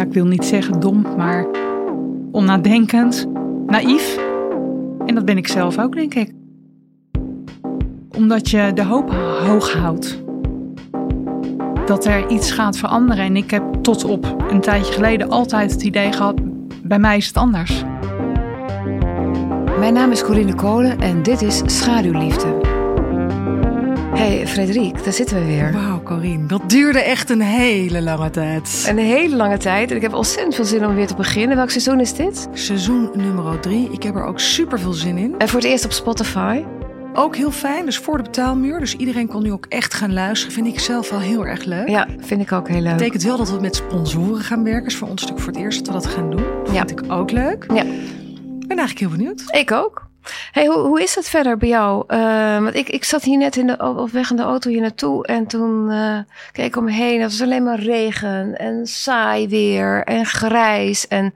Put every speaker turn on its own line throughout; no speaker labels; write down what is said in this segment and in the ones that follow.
Ik wil niet zeggen dom, maar onnadenkend, naïef. En dat ben ik zelf ook, denk ik. Omdat je de hoop hoog houdt. Dat er iets gaat veranderen. En ik heb tot op een tijdje geleden altijd het idee gehad: bij mij is het anders.
Mijn naam is Corinne Kolen en dit is Schaduwliefde. Hey Frederik, daar zitten we weer.
Wauw, Corine, dat duurde echt een hele lange tijd.
Een hele lange tijd en ik heb ontzettend veel zin om weer te beginnen. Welk seizoen is dit?
Seizoen nummer drie. Ik heb er ook super veel zin in.
En voor het eerst op Spotify.
Ook heel fijn, dus voor de betaalmuur. Dus iedereen kon nu ook echt gaan luisteren. Vind ik zelf wel heel erg leuk.
Ja, vind ik ook heel leuk.
betekent wel dat we met sponsoren gaan werken. is voor ons natuurlijk voor het eerst dat we dat gaan doen. Dat
Ja.
vind ik ook leuk.
Ja,
Ik ben eigenlijk heel benieuwd.
ik ook. Hey, hoe, hoe is het verder bij jou? Eh, want ik, ik zat hier net in de, op weg in de auto hier naartoe en toen eh, keek ik om me heen. Het was alleen maar regen en saai weer en grijs. En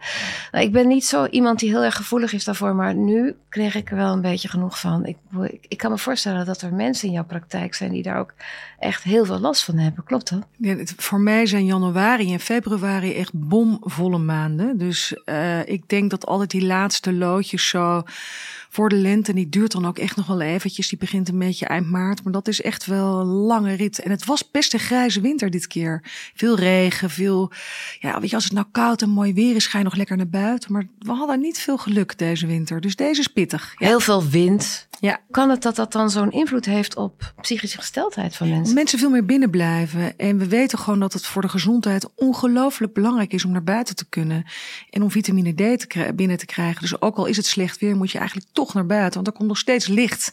nou, ik ben niet zo iemand die heel erg gevoelig is daarvoor, maar nu kreeg ik er wel een beetje genoeg van. Ik, ik, kan me voorstellen dat er mensen in jouw praktijk zijn die daar ook echt heel veel last van hebben. Klopt dat?
Ja, voor mij zijn januari en februari echt bomvolle maanden. Dus eh, ik denk dat altijd die laatste loodjes zo voor de lente, die duurt dan ook echt nog wel eventjes. Die begint een beetje eind maart, maar dat is echt wel een lange rit. En het was best een grijze winter dit keer. Veel regen, veel, ja, weet je, als het nou koud en mooi weer is, ga je nog lekker naar buiten. Maar we hadden niet veel geluk deze winter, dus deze is pittig.
Heel veel wind.
Ja.
Kan het dat dat dan zo'n invloed heeft op psychische gesteldheid van mensen?
Mensen veel meer binnen blijven. En we weten gewoon dat het voor de gezondheid ongelooflijk belangrijk is om naar buiten te kunnen. En om vitamine D te binnen te krijgen. Dus ook al is het slecht weer, moet je eigenlijk toch naar buiten. Want er komt nog steeds licht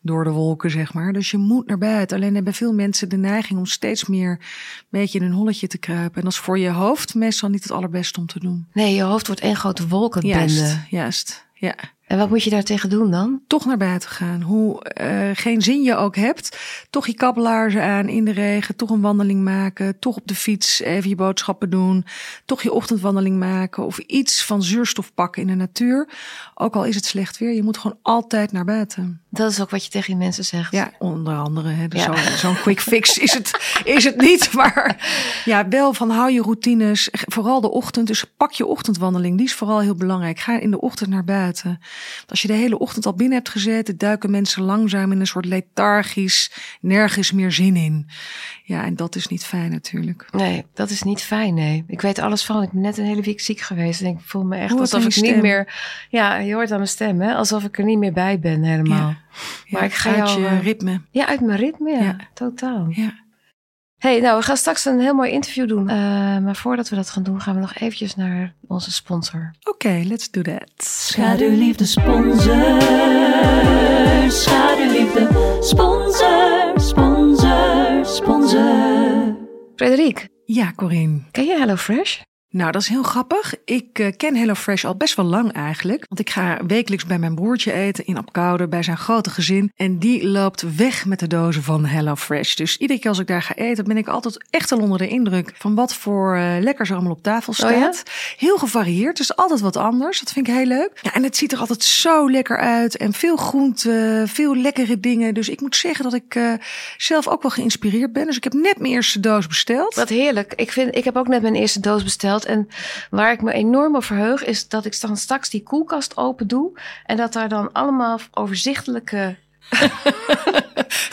door de wolken, zeg maar. Dus je moet naar buiten. Alleen hebben veel mensen de neiging om steeds meer een beetje in een holletje te kruipen. En dat is voor je hoofd meestal niet het allerbeste om te doen.
Nee, je hoofd wordt één grote wolkenbende.
Juist, juist. Ja.
En wat moet je daar tegen doen dan?
toch naar buiten gaan. Hoe eh, geen zin je ook hebt. Toch je kabbelaarzen aan in de regen. Toch een wandeling maken. Toch op de fiets even je boodschappen doen. Toch je ochtendwandeling maken. Of iets van zuurstof pakken in de natuur. Ook al is het slecht weer. Je moet gewoon altijd naar buiten.
Dat is ook wat je tegen die mensen zegt.
Ja, onder andere. Hè. Dus
Ja.
Zo'n quick fix is het, is het niet. Maar ja, wel van hou je routines. Vooral de ochtend. Dus pak je ochtendwandeling. Die is vooral heel belangrijk. Ga in de ochtend naar buiten. Als je de hele ochtend al binnen hebt gezeten, duiken mensen langzaam in een soort lethargisch, nergens meer zin in. Ja, en dat is niet fijn natuurlijk.
Nee, dat is niet fijn, nee. Ik weet alles van. Ik ben net een hele week ziek geweest. En ik voel me echt
Hoort
alsof ik niet meer... Ja, je hoort aan mijn stem, hè. Alsof ik er niet meer bij ben helemaal.
Ja.
Maar ik ga
uit
jou,
je
eh,
ritme.
Ja, uit mijn ritme, ja.
Ja.
Totaal.
Ja.
hey, nou, we gaan straks een heel mooi interview doen. Eh, maar voordat we dat gaan doen, gaan we nog eventjes naar onze sponsor.
Oké, let's do that.
Schaduwliefde sponsor. Schaduwliefde sponsor. Sponsor. Sponsor.
Frederik,
Ja, Corinne.
ken je HelloFresh?
Nou, dat is heel grappig. Ik eh, ken HelloFresh al best wel lang eigenlijk. Want ik ga wekelijks bij mijn broertje eten in Apkoude bij zijn grote gezin. En die loopt weg met de dozen van HelloFresh. Dus iedere keer als ik daar ga eten, ben ik altijd echt al onder de indruk van wat voor eh, lekkers er allemaal op tafel
Oh ja?
staat. Heel gevarieerd, dus altijd wat anders. Dat vind ik heel leuk. Ja, en het ziet er altijd zo lekker uit. En veel groente, veel lekkere dingen. Dus ik moet zeggen dat ik eh, zelf ook wel geïnspireerd ben. Dus ik heb net mijn eerste doos besteld.
Wat heerlijk. Ik, vind, ik heb ook net mijn eerste doos besteld. En waar ik me enorm op verheug, is dat ik dan straks die koelkast open doe. En dat daar dan allemaal overzichtelijke.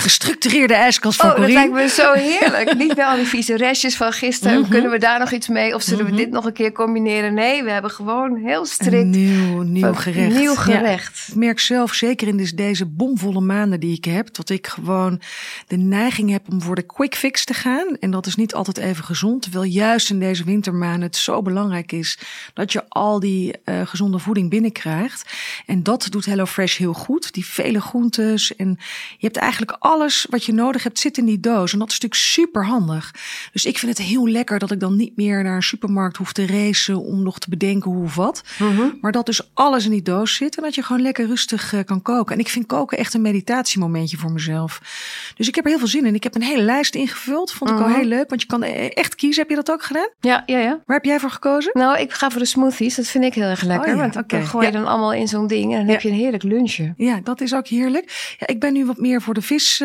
Gestructureerde ijskast van
Oh, dat lijkt me zo heerlijk. Niet wel die vieze restjes van gisteren. Kunnen we daar nog iets mee? Of zullen we dit nog een keer combineren? Nee, we hebben gewoon heel
Een
strikt.
nieuw, nieuw
van-
gerecht.
Nieuw
Ja.
gerecht.
Ik merk zelf, zeker in dus deze bomvolle maanden die ik heb, dat ik gewoon de neiging heb om voor de quick fix te gaan. En dat is niet altijd even gezond. Terwijl juist in deze wintermaanden het zo belangrijk is dat je al die eh, gezonde voeding binnenkrijgt. En dat doet HelloFresh heel goed. Die vele groentes. En je hebt eigenlijk alles wat je nodig hebt zit in die doos. En dat is natuurlijk super handig. Dus ik vind het heel lekker dat ik dan niet meer naar een supermarkt hoef te racen om nog te bedenken hoe of wat. Maar dat dus alles in die doos zit en dat je gewoon lekker rustig eh, kan koken. En ik vind koken echt een meditatiemomentje voor mezelf. Dus ik heb er heel veel zin in. Ik heb een hele lijst ingevuld. Vond ik al heel leuk, want je kan eh, echt kiezen. Heb je dat ook gedaan?
Ja, ja, ja.
Waar heb jij voor gekozen?
Nou, ik ga voor de smoothies. Dat vind ik heel erg lekker.
Oh ja,
want dan gooi je
Ja.
dan allemaal in zo'n ding en dan
Ja.
heb je een heerlijk lunchje.
Ja, dat is ook heerlijk. Ja, ik ben nu wat meer voor de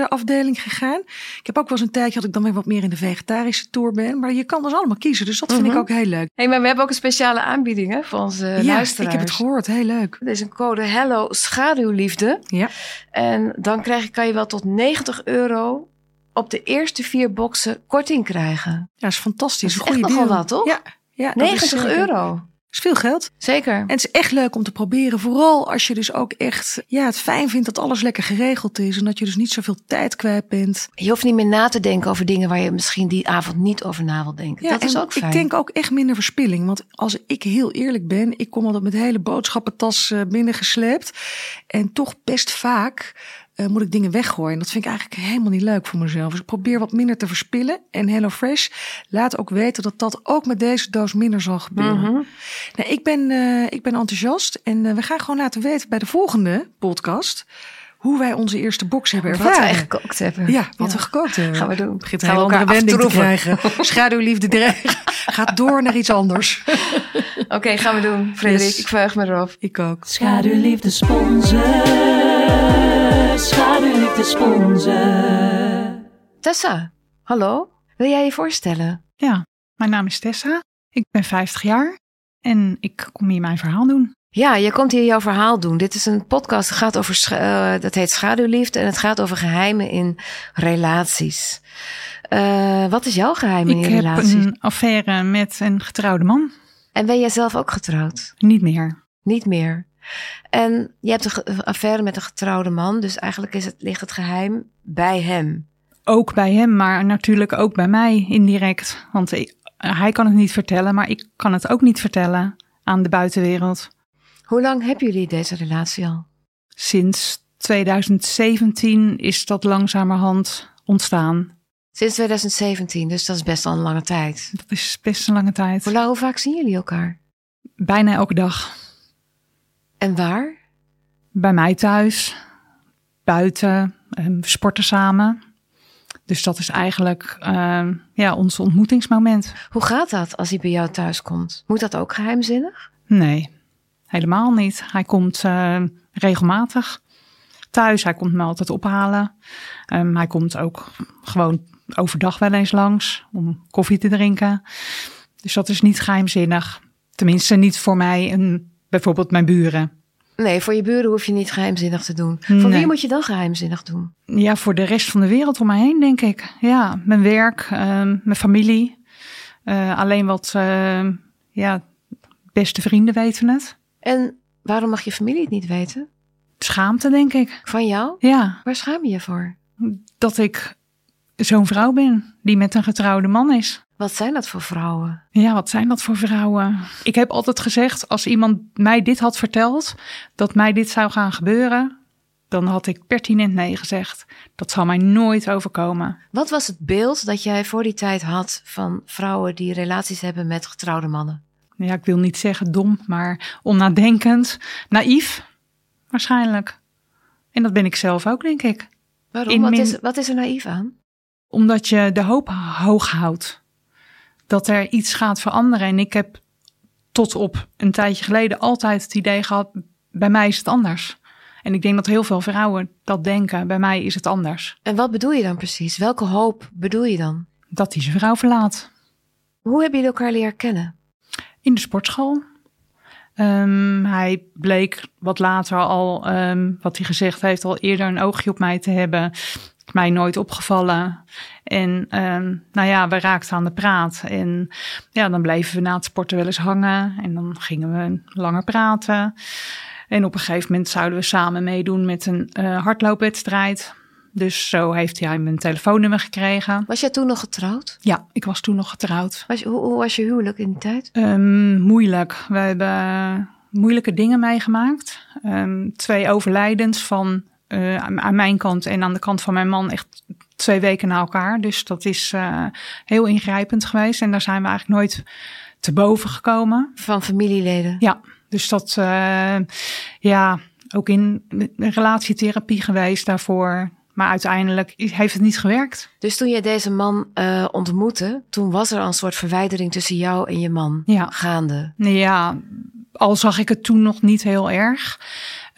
visafdeling gegaan. Ik heb ook wel eens een tijdje dat ik dan weer wat meer in de vegetarische tour ben. Maar je kan dus allemaal kiezen. Dus dat vind ik ook heel leuk.
Hey, maar we hebben ook een speciale aanbieding hè, voor onze
ja,
luisteraars.
ik heb het gehoord. Heel leuk.
Er is een code Hello Schaduwliefde.
Ja.
En dan krijg je, kan je wel tot 90 euro op de eerste vier boxen korting krijgen.
Ja, is fantastisch.
Dat is
Een
echt
goede
nogal
deal.
wat, toch?
Ja, ja dat is
90
zeker-
euro.
Is veel geld.
Zeker.
En het is echt leuk om te proberen. Vooral als je dus ook echt ja, het fijn vindt dat alles lekker geregeld is. En dat je dus niet zoveel tijd kwijt bent.
Je hoeft niet meer na te denken over dingen waar je misschien die avond niet over na wil denken.
Ja,
dat is ook fijn.
Ik denk ook echt minder verspilling. Want als ik heel eerlijk ben, ik kom altijd met hele boodschappentas eh, binnengesleept. En toch best vaak eh, moet ik dingen weggooien. En dat vind ik eigenlijk helemaal niet leuk voor mezelf. Dus ik probeer wat minder te verspillen. En HelloFresh laat ook weten dat dat ook met deze doos minder zal gebeuren.
Mhm.
nou, ik, ben, eh, ik ben enthousiast. En eh, we gaan gewoon laten weten bij de volgende podcast... hoe wij onze eerste box hebben
Wat
ervaren.
wij gekookt hebben.
Ja, wat we gekookt hebben.
Gaan we doen.
Begint
Gaan we elkaar
wending te krijgen. Schaduwliefde dreigen. Gaat door naar iets anders.
Oké, gaan we doen. Frederik,
Yes.
ik verheug me erop.
Ik ook.
Schaduwliefde sponsor. Schaduwliefde sponsor.
Tessa, hallo. Wil jij je voorstellen?
Ja, mijn naam is Tessa. Ik ben 50 jaar en ik kom hier mijn verhaal doen.
Ja, je komt hier jouw verhaal doen. Dit is een podcast dat gaat over, eh, dat heet Schaduwliefde en het gaat over geheimen in relaties. Eh, wat is jouw geheim in
ik
je
heb
relatie?
een affaire met een getrouwde man.
En ben jij zelf ook getrouwd?
Niet meer.
Niet meer. En je hebt een affaire met een getrouwde man, dus eigenlijk is het, ligt het geheim bij hem.
Ook bij hem, maar natuurlijk ook bij mij indirect. Want ik- hij kan het niet vertellen, maar ik kan het ook niet vertellen aan de buitenwereld.
Hoe lang hebben jullie deze relatie al?
Sinds 2017 is dat langzamerhand ontstaan.
Sinds 2017, dus dat is best al een lange tijd.
Dat is best een lange tijd.
Hoe, lang, hoe vaak zien jullie elkaar?
Bijna elke dag.
En waar?
Bij mij thuis, buiten, ehm, we sporten samen. Dus dat is eigenlijk ehm, ja, ons ontmoetingsmoment.
Hoe gaat dat als hij bij jou thuis komt? Moet dat ook geheimzinnig?
Nee, helemaal niet. Hij komt eh, regelmatig thuis. Hij komt me altijd ophalen. Ehm, hij komt ook gewoon overdag wel eens langs om koffie te drinken. Dus dat is niet geheimzinnig. Tenminste, niet voor mij en bijvoorbeeld mijn buren.
Nee, voor je buren hoef je niet geheimzinnig te doen. Voor wie moet je dan geheimzinnig doen?
Ja, voor de rest van de wereld om mij heen, denk ik. Ja, mijn werk, ehm, mijn familie. Eh, alleen wat ehm, ja, beste vrienden weten het.
En waarom mag je familie het niet weten?
Schaamte, denk ik.
Van jou?
Ja,
Waar schaam je je voor?
dat ik zo'n vrouw ben die met een getrouwde man is.
Wat zijn dat voor vrouwen?
Ja, wat zijn dat voor vrouwen? Ik heb altijd gezegd, als iemand mij dit had verteld, dat mij dit zou gaan gebeuren, dan had ik pertinent nee gezegd. Dat zal mij nooit overkomen.
Wat was het beeld dat jij voor die tijd had van vrouwen die relaties hebben met getrouwde mannen?
Ja, ik wil niet zeggen dom, maar onnadenkend, naïef, waarschijnlijk. En dat ben ik zelf ook, denk ik.
Waarom? Wat,
min-
is, wat is er naïef aan?
Omdat je de hoop hoog houdt. Dat er iets gaat veranderen. En ik heb tot op een tijdje geleden altijd het idee gehad, bij mij is het anders. En ik denk dat heel veel vrouwen dat denken, bij mij is het anders.
En wat bedoel je dan precies? Welke hoop bedoel je dan?
Dat hij zijn vrouw verlaat.
Hoe hebben jullie elkaar leren kennen?
In de sportschool. Ehm, hij bleek wat later al, ehm, wat hij gezegd heeft, al eerder een oogje op mij te hebben. Is mij nooit opgevallen. En ehm, nou ja, we raakten aan de praat. En ja, dan bleven we na het sporten wel eens hangen. En dan gingen we langer praten. En op een gegeven moment zouden we samen meedoen met een eh, hardloopwedstrijd. Dus zo heeft hij mijn telefoonnummer gekregen.
Was jij toen nog getrouwd?
Ja, ik was toen nog getrouwd.
Was, hoe was je huwelijk in die tijd?
Ehm, moeilijk. We hebben moeilijke dingen meegemaakt. Ehm, twee overlijdens van eh, aan aan mijn kant en aan de kant van mijn man echt twee weken na elkaar. Dus dat is uh, heel ingrijpend geweest. En daar zijn we eigenlijk nooit te boven gekomen.
Van familieleden?
Ja, dus dat, uh, ja, ook in relatietherapie geweest daarvoor. Maar uiteindelijk heeft het niet gewerkt.
Dus toen je deze man uh, ontmoette, toen was er een soort verwijdering tussen jou en je man
ja.
gaande.
Ja, al zag ik het toen nog niet heel erg.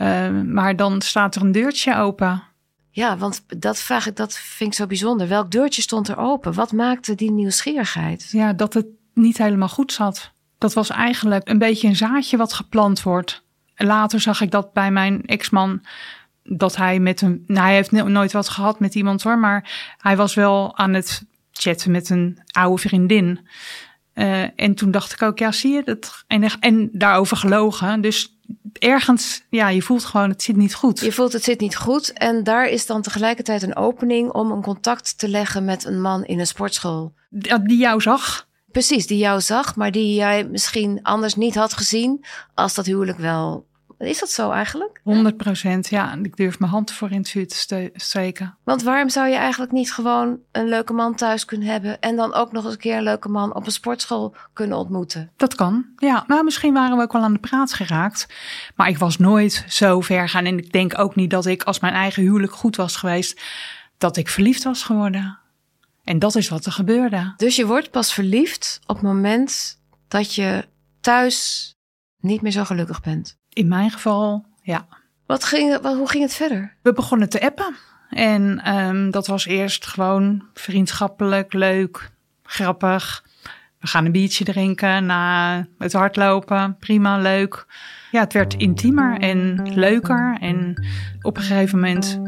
Uh, maar dan staat er een deurtje open.
Ja, want dat vraag ik, dat vind ik zo bijzonder. Welk deurtje stond er open? Wat maakte die nieuwsgierigheid?
Ja, dat het niet helemaal goed zat. Dat was eigenlijk een beetje een zaadje wat geplant wordt. Later zag ik dat bij mijn ex-man dat hij met een. Nou, hij heeft nooit wat gehad met iemand hoor, maar hij was wel aan het chatten met een oude vriendin. Uh, en toen dacht ik ook, ja, zie je dat? En, en daarover gelogen. Dus ergens, ja, je voelt gewoon, het zit niet goed.
Je voelt, het zit niet goed. En daar is dan tegelijkertijd een opening om een contact te leggen met een man in een sportschool.
Die jou zag.
Precies, die jou zag, maar die jij misschien anders niet had gezien als dat huwelijk wel is dat zo eigenlijk?
100 procent, ja. Ik durf mijn hand voor in het vuur te steken.
Want waarom zou je eigenlijk niet gewoon een leuke man thuis kunnen hebben... en dan ook nog eens een keer een leuke man op een sportschool kunnen ontmoeten?
Dat kan, ja. Nou, misschien waren we ook wel aan de praat geraakt. Maar ik was nooit zo ver gaan. En ik denk ook niet dat ik, als mijn eigen huwelijk goed was geweest... dat ik verliefd was geworden. En dat is wat er gebeurde.
Dus je wordt pas verliefd op het moment dat je thuis niet meer zo gelukkig bent?
In mijn geval, ja.
Wat ging, wat, hoe ging het verder?
We begonnen te appen. En um, dat was eerst gewoon vriendschappelijk, leuk, grappig. We gaan een biertje drinken na het hardlopen. Prima, leuk. Ja, het werd intiemer en leuker. En op een gegeven moment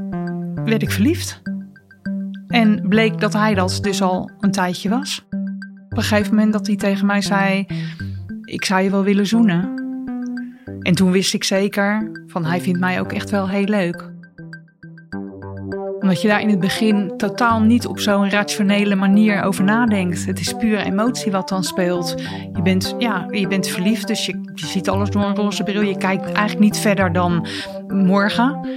werd ik verliefd. En bleek dat hij dat dus al een tijdje was. Op een gegeven moment dat hij tegen mij zei: Ik zou je wel willen zoenen. En toen wist ik zeker van hij vindt mij ook echt wel heel leuk. Omdat je daar in het begin totaal niet op zo'n rationele manier over nadenkt. Het is pure emotie wat dan speelt. Je bent, ja, je bent verliefd, dus je, je ziet alles door een roze bril. Je kijkt eigenlijk niet verder dan morgen.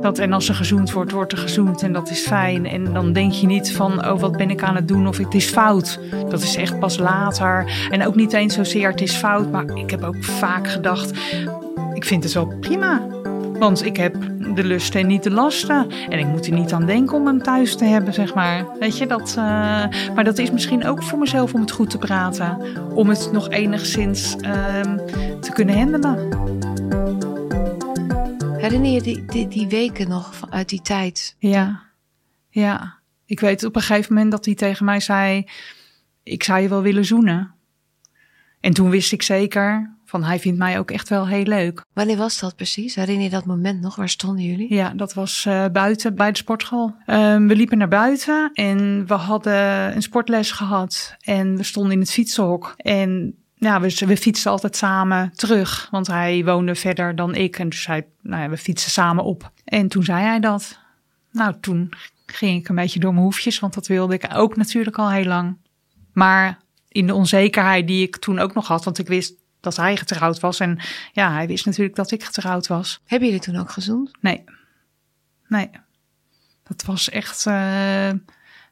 Dat, en als er gezoend wordt, wordt er gezoend en dat is fijn. En dan denk je niet van, oh wat ben ik aan het doen of het is fout. Dat is echt pas later. En ook niet eens zozeer het is fout, maar ik heb ook vaak gedacht, ik vind het wel prima. Want ik heb de lusten en niet de lasten. En ik moet er niet aan denken om hem thuis te hebben, zeg maar. Weet je, dat... Uh, maar dat is misschien ook voor mezelf om het goed te praten. Om het nog enigszins uh, te kunnen handelen.
Herinner je die, die, die weken nog uit die tijd?
Ja, ja. Ik weet op een gegeven moment dat hij tegen mij zei: Ik zou je wel willen zoenen. En toen wist ik zeker van hij vindt mij ook echt wel heel leuk.
Wanneer was dat precies? Herinner je dat moment nog? Waar stonden jullie?
Ja, dat was uh, buiten bij de sportschool. Um, we liepen naar buiten en we hadden een sportles gehad. En we stonden in het fietsenhok. En ja, we, we fietsen altijd samen terug. Want hij woonde verder dan ik. En dus hij, nou ja, we fietsen samen op. En toen zei hij dat. Nou, toen ging ik een beetje door mijn hoefjes. Want dat wilde ik ook natuurlijk al heel lang. Maar in de onzekerheid die ik toen ook nog had. Want ik wist dat hij getrouwd was. En ja, hij wist natuurlijk dat ik getrouwd was.
Hebben jullie toen ook gezoend?
Nee. Nee. Dat was echt... Uh,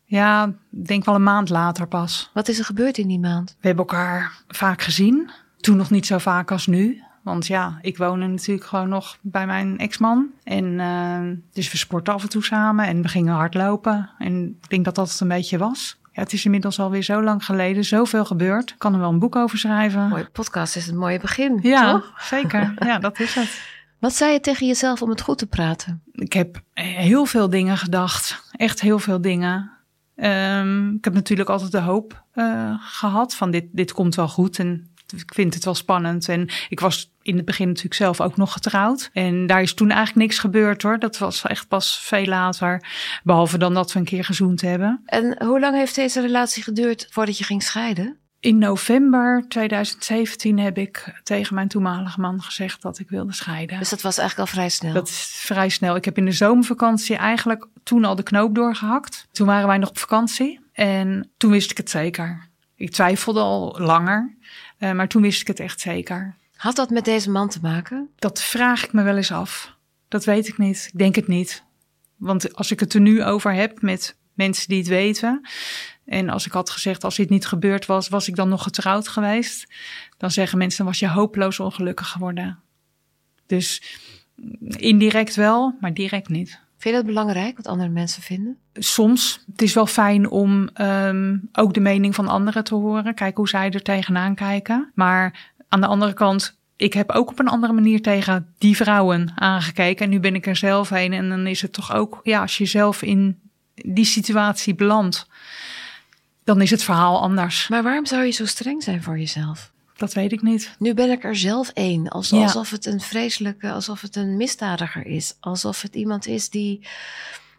ja, denk wel een maand later pas.
Wat is er gebeurd in die maand?
We hebben elkaar vaak gezien. Toen nog niet zo vaak als nu. Want ja, ik woonde natuurlijk gewoon nog bij mijn ex-man. En uh, dus we sporten af en toe samen en we gingen hardlopen. En ik denk dat dat het een beetje was. Ja, het is inmiddels alweer zo lang geleden, zoveel gebeurd. Ik kan er wel een boek over schrijven.
Mooie podcast is een mooie begin.
Ja,
toch?
zeker. Ja, dat is het.
Wat zei je tegen jezelf om het goed te praten?
Ik heb heel veel dingen gedacht. Echt heel veel dingen. Um, ik heb natuurlijk altijd de hoop uh, gehad van dit, dit komt wel goed. En ik vind het wel spannend. En ik was in het begin natuurlijk zelf ook nog getrouwd. En daar is toen eigenlijk niks gebeurd hoor. Dat was echt pas veel later. Behalve dan dat we een keer gezoend hebben.
En hoe lang heeft deze relatie geduurd voordat je ging scheiden?
In november 2017 heb ik tegen mijn toenmalige man gezegd dat ik wilde scheiden.
Dus dat was eigenlijk al vrij snel?
Dat is vrij snel. Ik heb in de zomervakantie eigenlijk toen al de knoop doorgehakt. Toen waren wij nog op vakantie en toen wist ik het zeker. Ik twijfelde al langer, uh, maar toen wist ik het echt zeker.
Had dat met deze man te maken?
Dat vraag ik me wel eens af. Dat weet ik niet. Ik denk het niet. Want als ik het er nu over heb met mensen die het weten. En als ik had gezegd, als dit niet gebeurd was, was ik dan nog getrouwd geweest. Dan zeggen mensen, dan was je hopeloos ongelukkig geworden. Dus indirect wel, maar direct niet.
Vind je dat belangrijk, wat andere mensen vinden?
Soms. Het is wel fijn om ehm, ook de mening van anderen te horen. Kijken hoe zij er tegenaan kijken. Maar aan de andere kant, ik heb ook op een andere manier tegen die vrouwen aangekeken. En nu ben ik er zelf heen. En dan is het toch ook, ja, als je zelf in die situatie belandt, dan is het verhaal anders.
Maar waarom zou je zo streng zijn voor jezelf?
Dat weet ik niet.
Nu ben ik er zelf één. Als,
Ja.
Alsof het een vreselijke, alsof het een misdadiger is. Alsof het iemand is die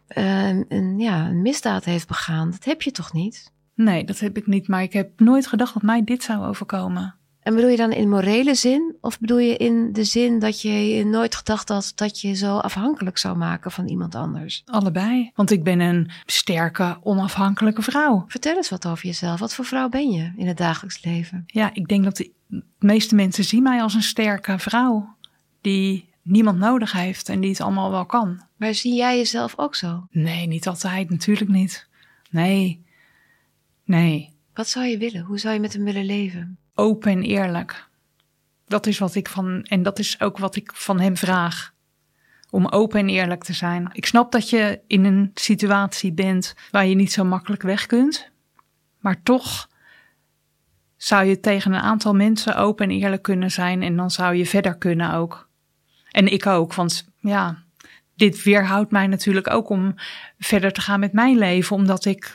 eh, een, ja, een misdaad heeft begaan. Dat heb je toch niet?
Nee, dat heb ik niet. Maar ik heb nooit gedacht dat mij dit zou overkomen.
En bedoel je dan in morele zin? Of bedoel je in de zin dat je nooit gedacht had dat je zo afhankelijk zou maken van iemand anders?
Allebei. Want ik ben een sterke, onafhankelijke vrouw.
Vertel eens wat over jezelf. Wat voor vrouw ben je in het dagelijks leven?
Ja, ik denk dat de meeste mensen zien mij als een sterke vrouw. Die niemand nodig heeft en die het allemaal wel kan.
Maar zie jij jezelf ook zo?
Nee, niet altijd. Natuurlijk niet. Nee. Nee.
Wat zou je willen? Hoe zou je met hem willen leven?
Open en eerlijk. Dat is wat ik van, en dat is ook wat ik van hem vraag. Om open en eerlijk te zijn. Ik snap dat je in een situatie bent waar je niet zo makkelijk weg kunt. Maar toch zou je tegen een aantal mensen open en eerlijk kunnen zijn. En dan zou je verder kunnen ook. En ik ook, want ja, dit weerhoudt mij natuurlijk ook om verder te gaan met mijn leven. Omdat ik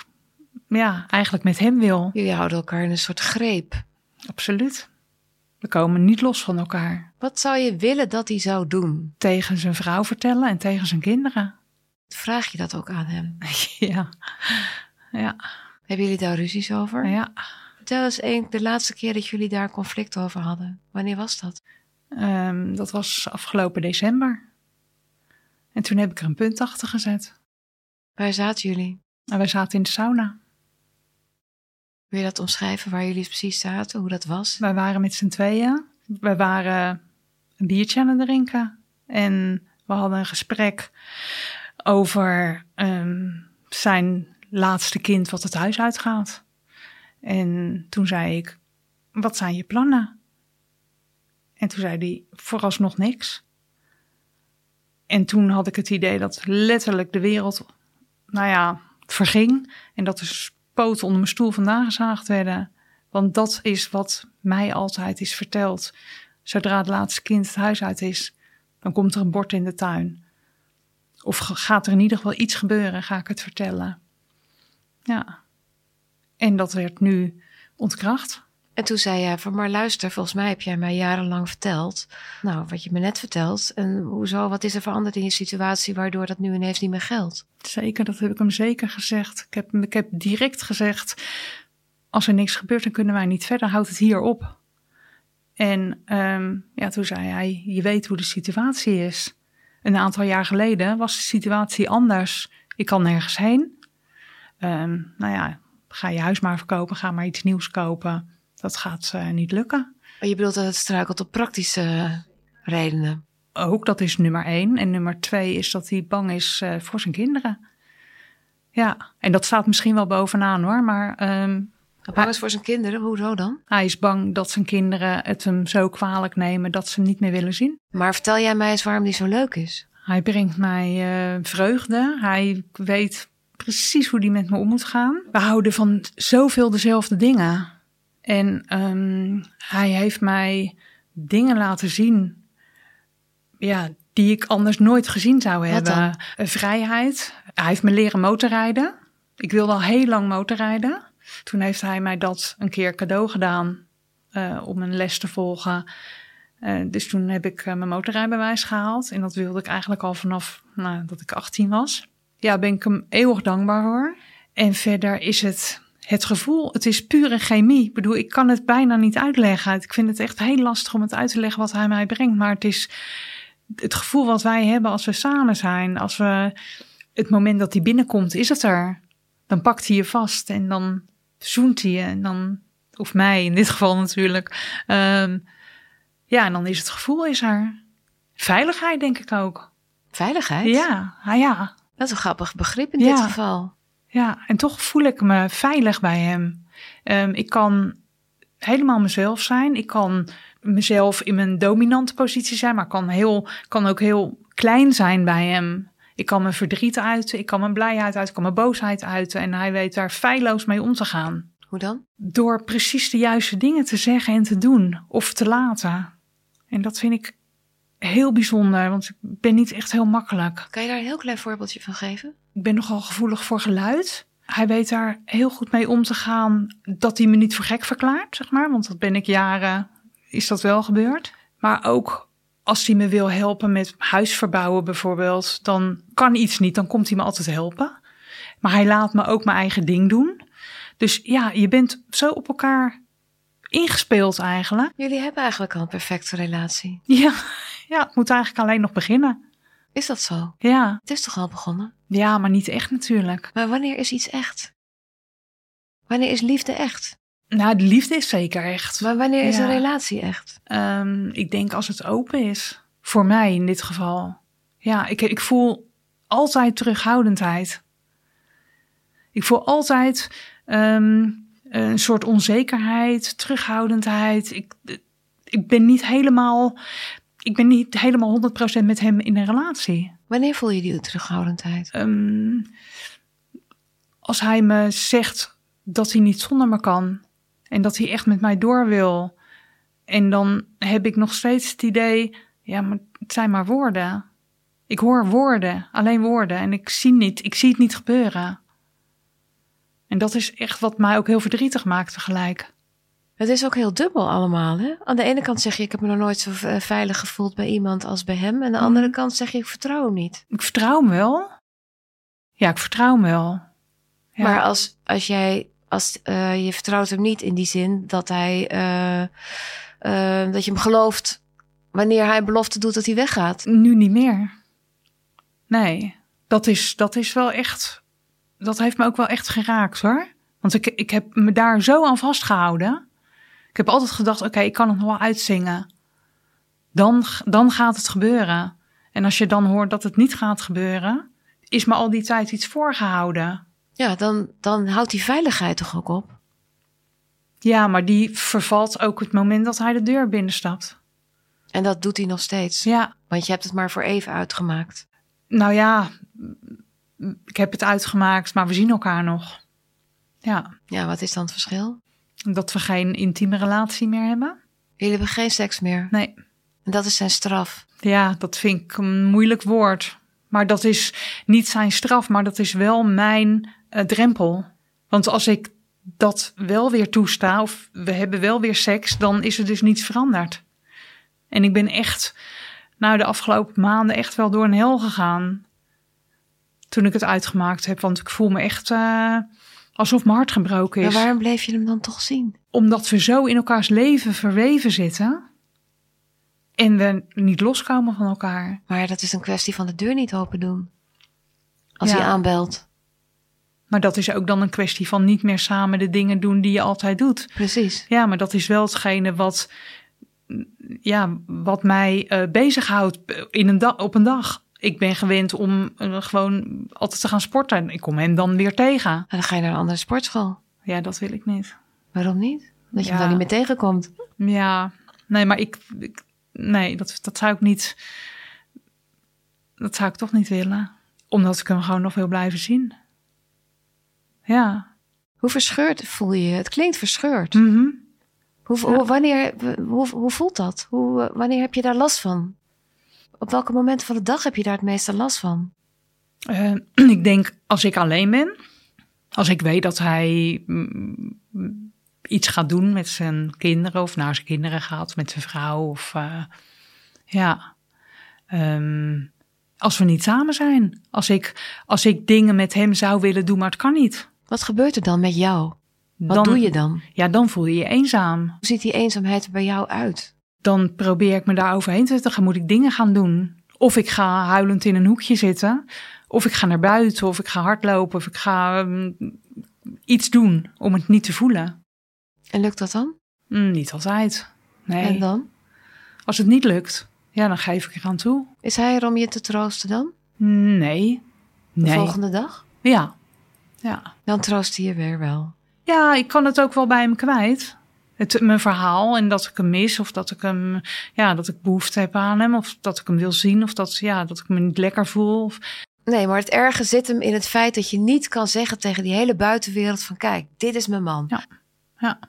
ja, eigenlijk met hem wil.
Jullie houden elkaar in een soort greep.
Absoluut. We komen niet los van elkaar.
Wat zou je willen dat hij zou doen?
Tegen zijn vrouw vertellen en tegen zijn kinderen.
Vraag je dat ook aan hem?
Ja. Ja.
Hebben jullie daar ruzies over?
Ja.
Vertel eens een, de laatste keer dat jullie daar conflict over hadden. Wanneer was dat?
Ehm, dat was afgelopen december. En toen heb ik er een punt achter gezet.
Waar zaten jullie?
En wij zaten in de sauna.
Wil je dat omschrijven waar jullie precies zaten? Hoe dat was?
Wij waren met z'n tweeën. We waren een biertje aan het drinken. En we hadden een gesprek over ehm, zijn laatste kind wat het huis uitgaat. En toen zei ik, wat zijn je plannen? En toen zei hij, vooralsnog niks. En toen had ik het idee dat letterlijk de wereld, nou ja, verging. En dat de poten onder mijn stoel vandaan gezaagd werden. Want dat is wat mij altijd is verteld. Zodra het laatste kind het huis uit is, dan komt er een bord in de tuin. Of gaat er in ieder geval iets gebeuren, ga ik het vertellen. Ja. En dat werd nu ontkracht.
En toen zei jij van, maar luister, volgens mij heb jij mij jarenlang verteld. Nou, wat je me net vertelt. En hoezo, wat is er veranderd in je situatie waardoor dat nu ineens niet meer geldt?
Zeker, dat heb ik hem zeker gezegd. Ik heb, ik heb direct gezegd: als er niks gebeurt, dan kunnen wij niet verder. Houd het hier op. En ehm, ja, toen zei hij: Je weet hoe de situatie is. Een aantal jaar geleden was de situatie anders. Ik kan nergens heen. Ehm, nou ja, ga je huis maar verkopen, ga maar iets nieuws kopen. Dat gaat eh, niet lukken.
Maar je bedoelt dat het struikelt op praktische redenen.
Ook dat is nummer één. En nummer twee is dat hij bang is eh, voor zijn kinderen. Ja, en dat staat misschien wel bovenaan hoor. Maar ehm,
Bang is voor zijn kinderen, hoezo dan?
hij is bang dat zijn kinderen het hem zo kwalijk nemen dat ze hem niet meer willen zien.
Maar vertel jij mij eens waarom die zo leuk is.
Hij brengt mij eh, vreugde. Hij weet precies hoe hij met me om moet gaan. We houden van zoveel dezelfde dingen. En ehm, hij heeft mij dingen laten zien. Ja, die ik anders nooit gezien zou hebben. Eh, Vrijheid. Hij heeft me leren motorrijden. Ik wilde al heel lang motorrijden. Toen heeft hij mij dat een keer cadeau gedaan eh, om een les te volgen. Eh, dus toen heb ik mijn motorrijbewijs gehaald. En dat wilde ik eigenlijk al vanaf nou, dat ik 18 was. Ja, ben ik hem eeuwig dankbaar voor. En verder is het het gevoel, het is pure chemie. Ik bedoel, ik kan het bijna niet uitleggen. Ik vind het echt heel lastig om het uit te leggen wat hij mij brengt. Maar het is het gevoel wat wij hebben als we samen zijn. Als we het moment dat hij binnenkomt, is het er. Dan pakt hij je vast en dan zoent hij je. En dan, of mij in dit geval natuurlijk. Ehm, ja, en dan is het gevoel is er. Veiligheid denk ik ook.
Veiligheid?
Ja, ah, ja.
Dat is een grappig begrip in
Ja.
dit geval.
Ja, en toch voel ik me veilig bij hem. Ehm, ik kan helemaal mezelf zijn. Ik kan mezelf in mijn dominante positie zijn, maar kan, heel, kan ook heel klein zijn bij hem. Ik kan mijn verdriet uiten, ik kan mijn blijheid uiten, ik kan mijn boosheid uiten. En hij weet daar feilloos mee om te gaan.
Hoe dan?
Door precies de juiste dingen te zeggen en te doen of te laten. En dat vind ik heel bijzonder, want ik ben niet echt heel makkelijk.
Kan je daar een heel klein voorbeeldje van geven?
Ik ben nogal gevoelig voor geluid. Hij weet daar heel goed mee om te gaan dat hij me niet voor gek verklaart, zeg maar. Want dat ben ik jaren, is dat wel gebeurd. Maar ook als hij me wil helpen met huisverbouwen bijvoorbeeld, dan kan iets niet, dan komt hij me altijd helpen. Maar hij laat me ook mijn eigen ding doen. Dus ja, je bent zo op elkaar ingespeeld eigenlijk.
Jullie hebben eigenlijk al een perfecte relatie.
Ja, ja het moet eigenlijk alleen nog beginnen.
Is dat zo?
Ja,
Het is toch al begonnen?
ja maar niet echt natuurlijk.
Maar wanneer is iets echt? Wanneer is liefde echt?
Nou, de liefde is zeker echt.
Maar wanneer is
Ja.
een relatie echt?
Ehm, ik denk als het open is. Voor mij in dit geval. Ja, ik, ik voel altijd terughoudendheid. Ik voel altijd ehm, een soort onzekerheid, terughoudendheid. Ik, ik ben niet helemaal. Ik ben niet helemaal 100% met hem in een relatie.
Wanneer voel je die terughoudendheid?
Ehm, als hij me zegt dat hij niet zonder me kan en dat hij echt met mij door wil, en dan heb ik nog steeds het idee, ja, maar het zijn maar woorden. Ik hoor woorden, alleen woorden, en ik zie niet, ik zie het niet gebeuren. En dat is echt wat mij ook heel verdrietig maakt tegelijk.
Het is ook heel dubbel allemaal. Hè? Aan de ene kant zeg je, ik heb me nog nooit zo eh, veilig gevoeld bij iemand als bij hem. En aan de andere
Mhm.
kant zeg je, ik vertrouw hem niet.
Ik vertrouw hem wel. Ja, ik vertrouw hem wel. Ja.
Maar als, als jij, als, eh, je vertrouwt hem niet in die zin dat hij, eh, dat je hem gelooft wanneer hij belofte doet dat hij weggaat.
Nu niet meer. Nee, dat is, dat is wel echt. Dat heeft me ook wel echt geraakt hoor. Want ik, ik heb me daar zo aan vastgehouden. Ik heb altijd gedacht: oké, ik kan het nog wel uitzingen. Dan, dan gaat het gebeuren. En als je dan hoort dat het niet gaat gebeuren, is me al die tijd iets voorgehouden.
Ja, dan, dan houdt die veiligheid toch ook op.
Ja, maar die vervalt ook het moment dat hij de deur binnenstapt.
En dat doet hij nog steeds.
Ja,
Want je hebt het maar voor even uitgemaakt.
nou ja, ik heb het uitgemaakt, maar we zien elkaar nog. Ja.
Ja, wat is dan het verschil?
Dat we geen intieme relatie meer hebben?
Jullie hebben geen seks meer.
Nee.
En dat is zijn straf.
Ja, dat vind ik een moeilijk woord. Maar dat is niet zijn straf, maar dat is wel mijn eh, drempel. Want als ik dat wel weer toesta, of we hebben wel weer seks, dan is er dus niets veranderd. En ik ben echt, nou de afgelopen maanden echt wel door een hel gegaan. Toen ik het uitgemaakt heb, want ik voel me echt eh, alsof mijn hart gebroken
Maar
is.
waarom bleef je hem dan toch zien?
Omdat we zo in elkaars leven verweven zitten. En we niet loskomen van elkaar.
Maar dat is een kwestie van de deur niet open doen. Als
Ja.
hij aanbelt.
Maar dat is ook dan een kwestie van niet meer samen de dingen doen die je altijd doet.
Precies.
Ja, maar dat is wel hetgene wat, ja, wat mij eh bezighoudt in een op een dag. Ik ben gewend om eh, gewoon altijd te gaan sporten. Ik kom hem dan weer tegen.
En dan ga je naar een andere sportschool.
Ja, dat wil ik niet.
Waarom niet? Dat je
Ja.
hem dan niet meer tegenkomt.
Ja, nee, maar ik, ik nee, dat, dat zou ik niet, dat zou ik toch niet willen. Omdat ik hem gewoon nog wil blijven zien. Ja.
Hoe verscheurd voel je je? Het klinkt verscheurd.
Mhm.
Hoe, hoe, wanneer, hoe, hoe voelt dat? Hoe, wanneer heb je daar last van? Op welke momenten van de dag heb je daar het meeste last van?
Eh, ik denk als ik alleen ben, als ik weet dat hij mm, iets gaat doen met zijn kinderen of naar zijn kinderen gaat, met zijn vrouw of eh, ja, Ehm, als we niet samen zijn, als ik, als ik dingen met hem zou willen doen, maar het kan niet.
Wat gebeurt er dan met jou? Wat
dan,
doe je dan?
Ja, dan voel je je eenzaam.
Hoe ziet die eenzaamheid er bij jou uit?
Dan probeer ik me daar overheen te zetten. Moet ik dingen gaan doen? Of ik ga huilend in een hoekje zitten. Of ik ga naar buiten. Of ik ga hardlopen. Of ik ga mm, iets doen om het niet te voelen.
En lukt dat dan?
Mm, niet altijd. Nee.
En dan?
Als het niet lukt, ja, dan geef ik eraan toe.
Is hij er om je te troosten dan?
Nee.
De
Nee.
volgende dag?
Ja. Ja.
Dan troost hij je weer wel.
Ja, ik kan het ook wel bij hem kwijt. Het, mijn verhaal en dat ik hem mis of dat ik hem, ja, dat ik behoefte heb aan hem of dat ik hem wil zien of dat, ja, dat ik me niet lekker voel. Of,
Nee, maar het erge zit hem in het feit dat je niet kan zeggen tegen die hele buitenwereld van kijk, dit is mijn man.
Ja. ja,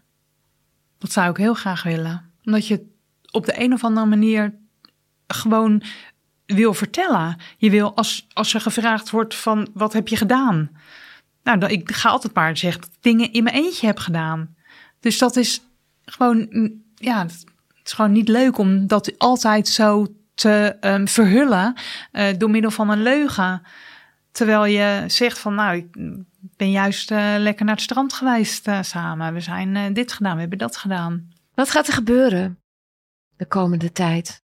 dat zou ik heel graag willen. Omdat je op de een of andere manier gewoon wil vertellen. Je wil, als, als er gevraagd wordt van wat heb je gedaan? Nou, ik ga altijd maar zeggen dat ik dingen in mijn eentje heb gedaan. Dus dat is gewoon, ja, het is gewoon niet leuk om dat altijd zo te um, verhullen uh, door middel van een leugen. Terwijl je zegt van, nou, ik ben juist uh, lekker naar het strand geweest uh, samen. We zijn dit gedaan, we hebben dat gedaan.
Wat gaat er gebeuren de komende tijd?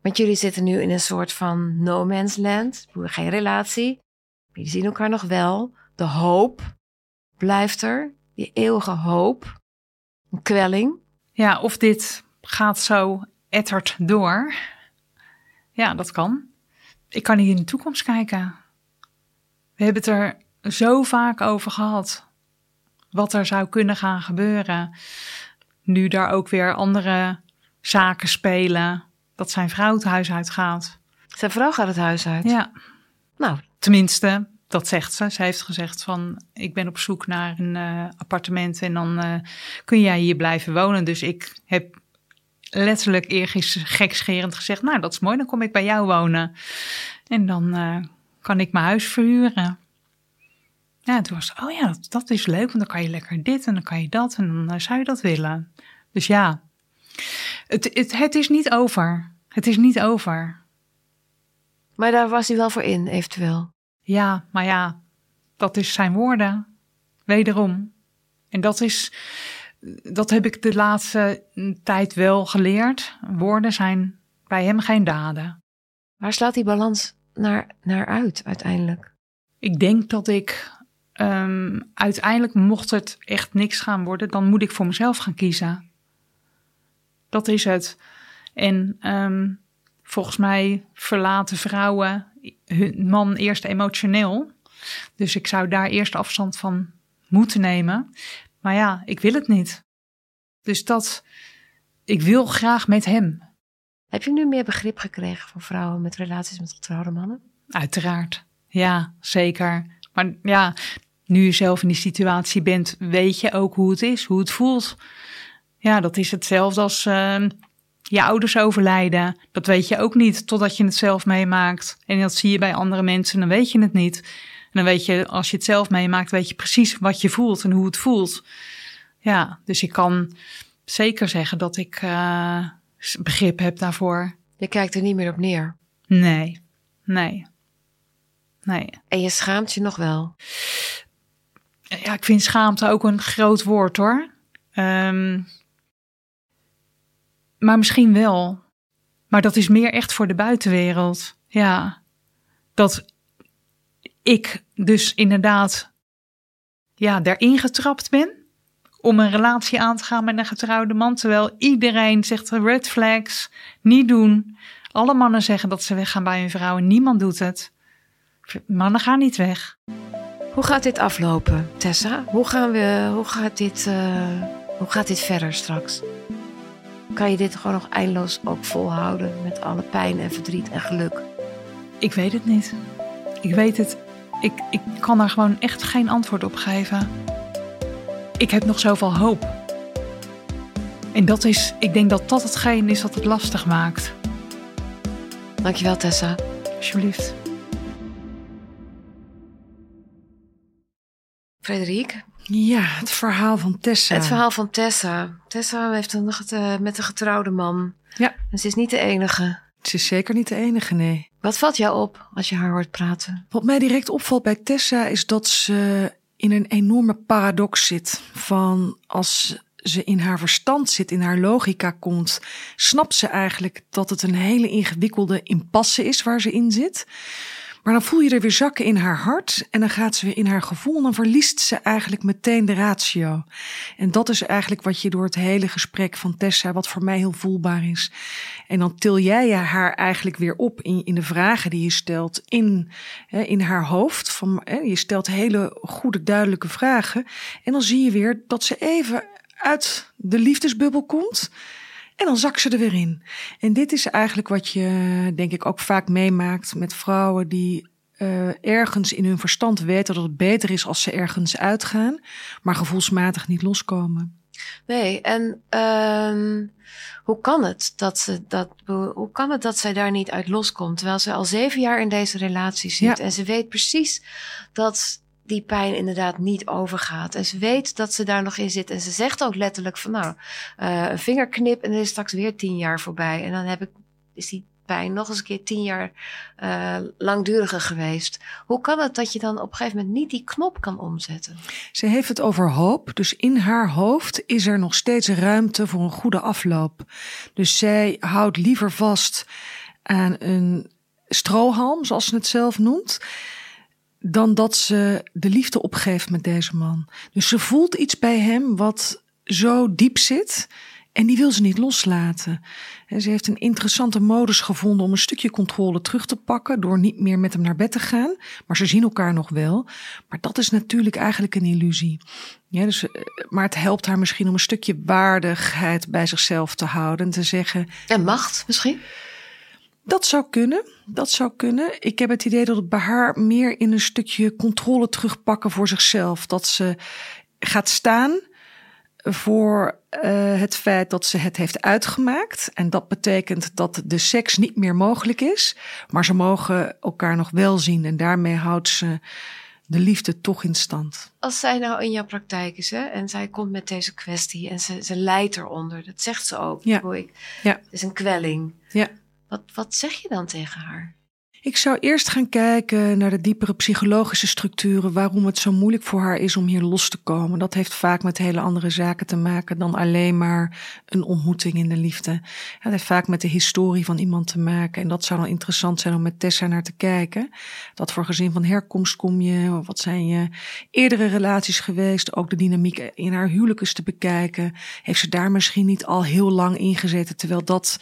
Want jullie zitten nu in een soort van no man's land. Geen relatie. Jullie zien elkaar nog wel. De hoop blijft er. Die eeuwige hoop. Een kwelling.
Ja, of dit gaat zo etterd door. Ja, dat kan. Ik kan niet in de toekomst kijken. We hebben het er zo vaak over gehad. Wat er zou kunnen gaan gebeuren. Nu daar ook weer andere zaken spelen. Dat zijn vrouw het huis uitgaat.
Zijn vrouw gaat het huis uit?
Ja.
Nou.
Tenminste, dat zegt ze. Ze heeft gezegd van, ik ben op zoek naar een uh, appartement en dan uh, kun jij hier blijven wonen. Dus ik heb letterlijk eergisteren gekscherend gezegd, nou dat is mooi, dan kom ik bij jou wonen. En dan uh, kan ik mijn huis verhuren. Ja, toen was oh ja, dat, dat, is leuk, want dan kan je lekker dit en dan kan je dat en dan zou je dat willen. Dus ja, het, het, het is niet over. Het is niet over.
Maar daar was hij wel voor in, eventueel.
Ja, maar ja, dat is zijn woorden. Wederom. En dat is, dat heb ik de laatste tijd wel geleerd. Woorden zijn bij hem geen daden.
Waar slaat die balans naar, naar uit uiteindelijk?
Ik denk dat ik um, uiteindelijk, mocht het echt niks gaan worden, dan moet ik voor mezelf gaan kiezen. Dat is het. En um, volgens mij verlaten vrouwen hun man eerst emotioneel. Dus ik zou daar eerst afstand van moeten nemen. Maar ja, ik wil het niet. Dus dat, ik wil graag met hem.
Heb je nu meer begrip gekregen voor vrouwen met relaties met getrouwde mannen?
Uiteraard, ja, zeker. Maar ja, nu je zelf in die situatie bent, weet je ook hoe het is, hoe het voelt. Ja, dat is hetzelfde als uh, je ouders overlijden. Dat weet je ook niet totdat je het zelf meemaakt. En dat zie je bij andere mensen, dan weet je het niet. En dan weet je, als je het zelf meemaakt, weet je precies wat je voelt en hoe het voelt. Ja, dus ik kan zeker zeggen dat ik uh, begrip heb daarvoor.
Je kijkt er niet meer op neer.
Nee, nee, nee.
En je schaamt je nog wel.
Ja, ik vind schaamte ook een groot woord hoor. Um, maar misschien wel. Maar dat is meer echt voor de buitenwereld. Ja. Dat ik dus inderdaad ja, daarin getrapt ben om een relatie aan te gaan met een getrouwde man. Terwijl iedereen zegt red flags, niet doen. Alle mannen zeggen dat ze weggaan bij hun vrouw en niemand doet het. Mannen gaan niet weg.
Hoe gaat dit aflopen, Tessa? Hoe, gaan we, hoe, gaat dit, uh, hoe gaat dit verder straks? Kan je dit gewoon nog eindeloos ook volhouden met alle pijn en verdriet en geluk?
Ik weet het niet. Ik weet het. Ik, ik kan daar gewoon echt geen antwoord op geven. Ik heb nog zoveel hoop. En dat is, ik denk dat dat hetgeen is wat het lastig maakt.
Dankjewel, Tessa.
Alsjeblieft.
Frederik?
Ja, het verhaal van Tessa.
Het verhaal van Tessa. Tessa heeft een, uh, met een getrouwde man.
Ja.
En ze is niet de enige.
Ze is zeker niet de enige, nee.
Wat valt jou op als je haar hoort praten?
Wat mij direct opvalt bij Tessa is dat ze in een enorme paradox zit. Van als ze in haar verstand zit, in haar logica komt, snapt ze eigenlijk dat het een hele ingewikkelde impasse is waar ze in zit. Maar dan voel je er weer zakken in haar hart en dan gaat ze weer in haar gevoel dan verliest ze eigenlijk meteen de ratio. En dat is eigenlijk wat je door het hele gesprek van Tessa, wat voor mij heel voelbaar is. En dan til jij haar eigenlijk weer op in, in de vragen die je stelt in, in haar hoofd. Van, je stelt hele goede, duidelijke vragen. En dan zie je weer dat ze even uit de liefdesbubbel komt. En dan zakt ze er weer in. En dit is eigenlijk wat je, denk ik, ook vaak meemaakt met vrouwen die uh, ergens in hun verstand weten dat het beter is als ze ergens uitgaan, maar gevoelsmatig niet loskomen.
Nee, en um, hoe kan het dat ze dat, hoe kan het dat zij daar niet uit loskomt, terwijl ze al zeven jaar in deze relatie zit ja. en ze weet precies dat die pijn inderdaad niet overgaat. En ze weet dat ze daar nog in zit. En ze zegt ook letterlijk van nou, uh, een vingerknip en er is straks weer tien jaar voorbij. En dan heb ik, is die pijn nog eens een keer tien jaar uh, langduriger geweest. Hoe kan het dat je dan op een gegeven moment niet die knop kan omzetten?
Ze heeft het over hoop. Dus in haar hoofd is er nog steeds ruimte voor een goede afloop. Dus zij houdt liever vast aan een strohalm, zoals ze het zelf noemt dan dat ze de liefde opgeeft met deze man. Dus ze voelt iets bij hem wat zo diep zit. En die wil ze niet loslaten. Ze heeft een interessante modus gevonden om een stukje controle terug te pakken. door niet meer met hem naar bed te gaan. Maar ze zien elkaar nog wel. Maar dat is natuurlijk eigenlijk een illusie. Ja, dus, eh, maar het helpt haar misschien om een stukje waardigheid bij zichzelf te houden. En te zeggen.
En macht misschien?
Dat zou kunnen. Dat zou kunnen. Ik heb het idee dat het bij haar meer in een stukje controle terugpakken voor zichzelf. Dat ze gaat staan voor uh, het feit dat ze het heeft uitgemaakt. En dat betekent dat de seks niet meer mogelijk is. Maar ze mogen elkaar nog wel zien. En daarmee houdt ze de liefde toch in stand.
Als zij nou in jouw praktijk is hè, en zij komt met deze kwestie en ze, ze lijdt eronder, dat zegt ze ook.
Ja.
Ik.
Ja.
Het is een kwelling.
Ja.
Wat, wat zeg je dan tegen haar?
Ik zou eerst gaan kijken naar de diepere psychologische structuren, waarom het zo moeilijk voor haar is om hier los te komen. Dat heeft vaak met hele andere zaken te maken dan alleen maar een ontmoeting in de liefde. Het heeft vaak met de historie van iemand te maken. En dat zou dan interessant zijn om met Tessa naar te kijken. Dat voor gezin van herkomst kom je, wat zijn je eerdere relaties geweest, ook de dynamiek in haar huwelijk eens te bekijken. Heeft ze daar misschien niet al heel lang ingezeten, terwijl dat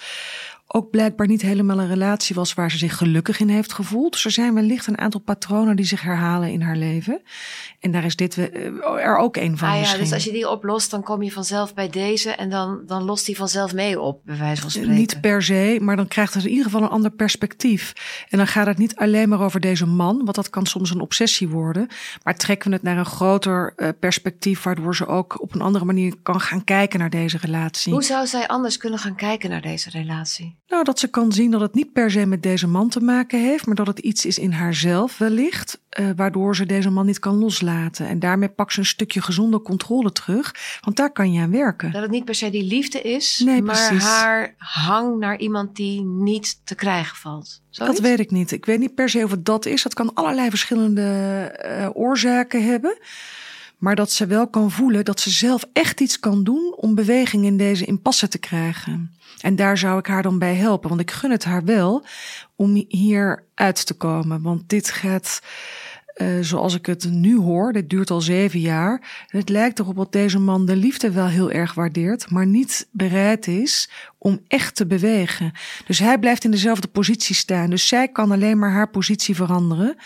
ook blijkbaar niet helemaal een relatie was waar ze zich gelukkig in heeft gevoeld. Dus er zijn wellicht een aantal patronen die zich herhalen in haar leven. En daar is dit eh, er ook een van.
Ah ja,
misschien.
dus als je die oplost, dan kom je vanzelf bij deze en dan, dan lost die vanzelf mee op, bij wijze van spreken.
Niet per se, maar dan krijgt het in ieder geval een ander perspectief. En dan gaat het niet alleen maar over deze man, want dat kan soms een obsessie worden. Maar trekken we het naar een groter uh, perspectief, waardoor ze ook op een andere manier kan gaan kijken naar deze relatie.
Hoe zou zij anders kunnen gaan kijken naar deze relatie?
Nou, dat ze kan zien dat het niet per se met deze man te maken heeft, maar dat het iets is in haarzelf wellicht, uh, waardoor ze deze man niet kan loslaten. En daarmee pakt ze een stukje gezonde controle terug, want daar kan je aan werken.
Dat het niet per se die liefde is,
Nee,
maar
precies.
haar hang naar iemand die niet te krijgen valt. Zoiets?
Dat weet ik niet. Ik weet niet per se of het dat is. Dat kan allerlei verschillende uh, oorzaken hebben. Maar dat ze wel kan voelen dat ze zelf echt iets kan doen om beweging in deze impasse te krijgen. En daar zou ik haar dan bij helpen. Want ik gun het haar wel om hier uit te komen. Want dit gaat, uh, zoals ik het nu hoor, dit duurt al zeven jaar. Het lijkt erop dat deze man de liefde wel heel erg waardeert, maar niet bereid is om echt te bewegen. Dus hij blijft in dezelfde positie staan. Dus zij kan alleen maar haar positie veranderen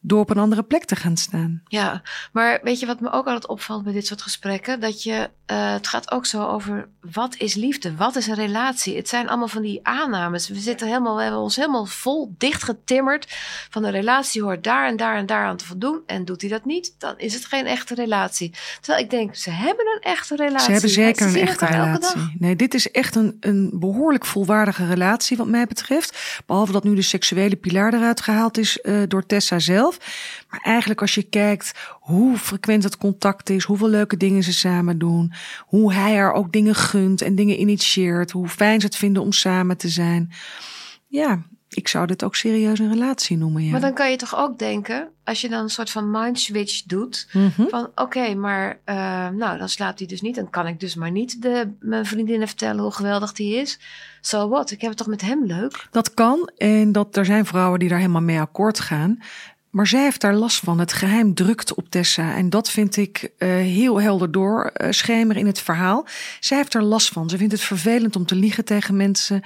door op een andere plek te gaan staan.
Ja, maar weet je wat me ook altijd opvalt bij dit soort gesprekken? Dat je, uh, het gaat ook zo over wat is liefde? Wat is een relatie? Het zijn allemaal van die aannames. We zitten helemaal, we hebben ons helemaal vol dichtgetimmerd van een relatie hoort daar en daar en daar aan te voldoen. En doet hij dat niet, dan is het geen echte relatie. Terwijl ik denk, ze hebben een echte relatie.
Ze hebben zeker
Ze
een echte relatie. Nee, dit is echt een, een behoorlijk volwaardige relatie wat mij betreft. Behalve dat nu de seksuele pilaar eruit gehaald is uh, door Tessa zelf. Maar eigenlijk als je kijkt hoe frequent het contact is, hoeveel leuke dingen ze samen doen, hoe hij haar ook dingen gunt en dingen initieert, hoe fijn ze het vinden om samen te zijn. Ja, Ik zou dit ook serieus een relatie noemen, ja.
Maar dan kan je toch ook denken, als je dan een soort van mind switch doet.
Mhm.
Van oké, maar eh, nou, dan slaapt hij dus niet. Dan kan ik dus maar niet de, mijn vriendinnen vertellen hoe geweldig die is. So what? Ik heb het toch met hem leuk?
Dat kan en dat, er zijn vrouwen die daar helemaal mee akkoord gaan. Maar zij heeft daar last van. Het geheim drukt op Tessa. En dat vind ik eh, heel helder door schemeren in het verhaal. Zij heeft er last van. Ze vindt het vervelend om te liegen tegen mensen.